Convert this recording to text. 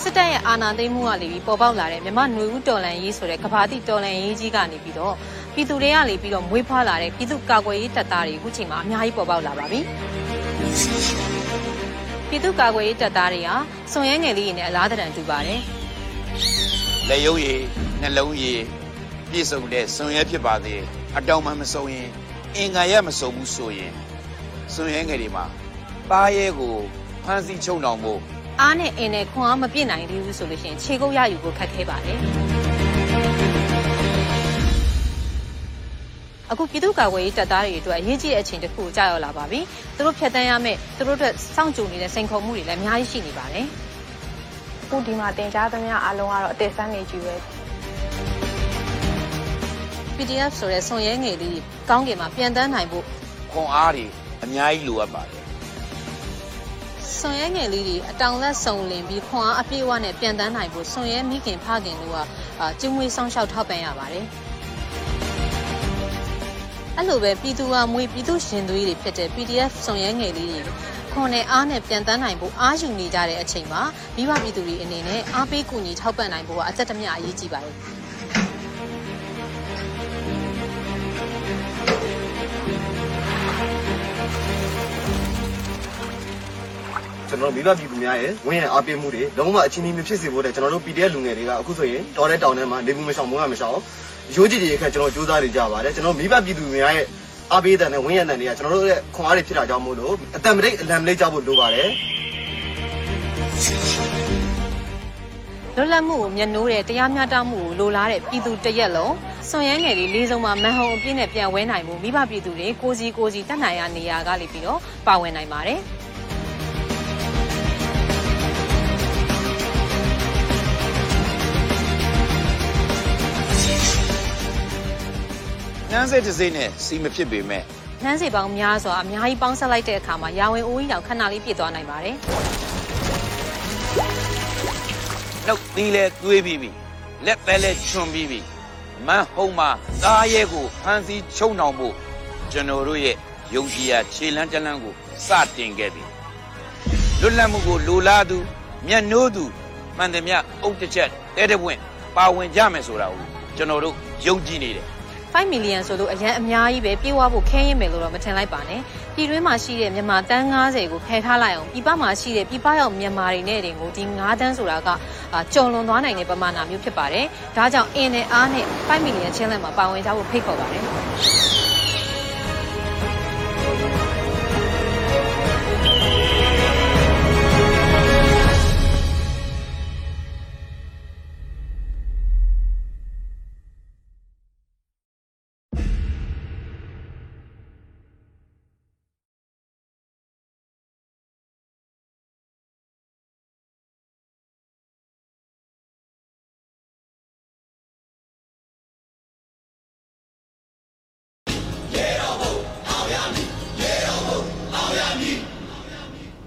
စစ်တပ်ရဲ့အာဏာသိမ်းမှုကနေပြီးပေါ်ပေါက်လာတဲ့မြန်မာຫນွေဦးတော်လန်ရေးဆိုတဲ့ကဘာတိတော်လန်ရေးကြီးကနေပြီးတော့ပြည်သူတွေကနေပြီးတော့မွေးဖွားလာတဲ့ပြည်သူကာကွယ်ရေးတပ်သားတွေအခုချိန်မှာအများကြီးပေါ်ပေါက်လာပါပြီပြည်သူကာကွယ်ရေးတပ်သားတွေဟာစွန်ရဲငယ်လေးတွေနဲ့အလားတန်တူပါတယ် လက်ရုပ်ရည်နှလုံးရည်ပြည့်စုံတဲ့စွန်ရဲဖြစ်ပါသေးအတောင်မှမစုံရင်အင်္ဂါရမစုံဘူးဆိုရင်စွန်ရဲငယ်တွေမှာပါရဲကိုဖမ်းဆီးချုပ်နှောင်ဖို့အားနဲ့အင်းနဲ့ခွန်အားမပြည့်နိုင်သေးဘူးဆိုလို့ရှိရင်ခြေကုပ်ရယူဖို့ခက်ခဲပါတယ်အခုပြည်သူ့ကာကွယ်ရေးတပ်သားတွေအတွက်အရေးကြီးတဲ့အချိန်တစ်ခုကိုကြာရောက်လာပါပြီ။သူတို့ဖြတ်တန်းရမယ့်သူတို့အတွက်စောင့်ကြိုနေတဲ့စိန်ခေါ်မှုတွေလည်းအများကြီးရှိနေပါတယ်။ အခုဒီမှာတင်ကြားသမျှအားလုံးကတော့အသက်ဆန်းနေကြီးပဲ PDF ဆိုတဲ့ဆွန်ရဲငယ်လေးတွေကောင်းကင်မှာပြန်တန်းနိုင်ဖို့ခွန်အားတွေအများကြီးလိုအပ်ပါတယ်ဆွန်ရဲငယ်လေးတွေအတောင်လက်စုံလင်ပြီးခွန်အားအပြည့်အဝနဲ့ပြန်တန်းနိုင်ဖို့ဆွန်ရဲမိခင်ဖခင်တို့ကအာကျင်းမွေးဆောင်ရှောက်ထောက်ပံ့ရပါတယ် အဲ့လိုပဲပြည်သူကမွေးပြည်သူရှင်သွေးတွေဖြစ်တဲ့ PDF ဆွန်ရဲငယ်လေးတွေခွန်နဲ့အားနဲ့ပြန်တန်းနိုင်ဖို့အားယူနေကြတဲ့အချိန်မှာမိဘပြည်သူတွေအနေနဲ့အားပေးကူညီထောက်ပံ့နိုင်ဖို့ကအသက်တမျှအရေးကြီးပါတယ် ကျွန်တော်တို့မိဘပြည်သူများရဲ့ဝင်းရအားပေးမှုတွေလုံးဝအချင်းချင်းမဖြစ်စေဖို့တဲ့ကျွန်တော်တို့ PDF လူငယ်တွေကအခုဆိုရင်တော်တဲ့တောင်ထဲမှာနေမှုမဆောင်ဘူးမဆောင်ရိုးကြည့်ကြည့်ခက်ကျွန်တော်စူးစမ်းနေကြပါတယ်ကျွန်တော်မိဘပြည်သူများရဲ့အားပေးတဲ့နဲ့ဝင်းရတဲ့တွေကကျွန်တော်တို့ရဲ့ခွန်အားတွေဖြစ်တာကြောင့်မို့လို့အတံမတိတ်အလံမလေးကြဖို့လိုပါတယ်လွတ်လပ်မှုကိုမျက်နှိုးတဲ့တရားမျှတမှုကိုလိုလားတဲ့ပြည်သူတစ်ရက်လုံးစွန်ရမ်းငယ်လေးလေးစုံမှာမန်ဟုံအပြည့်နဲ့ပြန်ဝဲနိုင်မှုမိဘပြည်သူတွေကိုစီကိုစီတက်နိုင်ရနေရာကနေပြီးတော့ပါဝင်နိုင်ပါတယ် နှမ်းစိတ်တစ်စိတ်နဲ့စီမဖြစ်ပေမဲ့။နှမ်းစီပေါင်းများစွာအများကြီးပေါင်းဆက်လိုက်တဲ့အခါမှာရာဝင်အိုးကြီးတောင်ခဏလေးပြည့်သွားနိုင်ပါတယ်နှုတ်သီးလဲသွေးပြီးပြီလက်ပဲလဲချွန်ပြီးပြီမန်းဟုံးမှာသားရဲကိုဖမ်းဆီးချုပ်နှောင်ဖို့ကျွန်တော်တို့ရဲ့ယုံကြည်ရာခြေလန်းတလန်းကိုစတင်ခဲ့ပြီလွတ်လပ်မှုကိုလိုလားသူမျက်နှိုးသူမှန်သမျှအုတ်တစ်ချက်တဲတဲ့ပွင့်ပါဝင်ကြမယ်ဆိုတာကိုကျွန်တော်တို့ယုံကြည်နေတယ်။ 5 million ဆိုလို့အရန်အများကြီးပဲပြေးဝဖို့ခဲရင်မယ်လို့တော့မထင်လိုက်ပါနဲ့။ပြည်တွင်းမှာရှိတဲ့မြန်မာတန်း90ကိုဖယ်ထားလိုက်အောင်ပြည်ပမှာရှိတဲ့ပြည်ပရောက်မြန်မာတွေနဲ့တင်ကိုဒီ9တန်းဆိုတာကအာကျော်လွန်သွားနိုင်တဲ့ပမာဏမျိုးဖြစ်ပါတယ်။ဒါကြောင့်အင်းနဲ့အားနဲ့5 million challenge မှာပါဝင်ကြဖို့ဖိတ်ခေါ်ပါတယ်။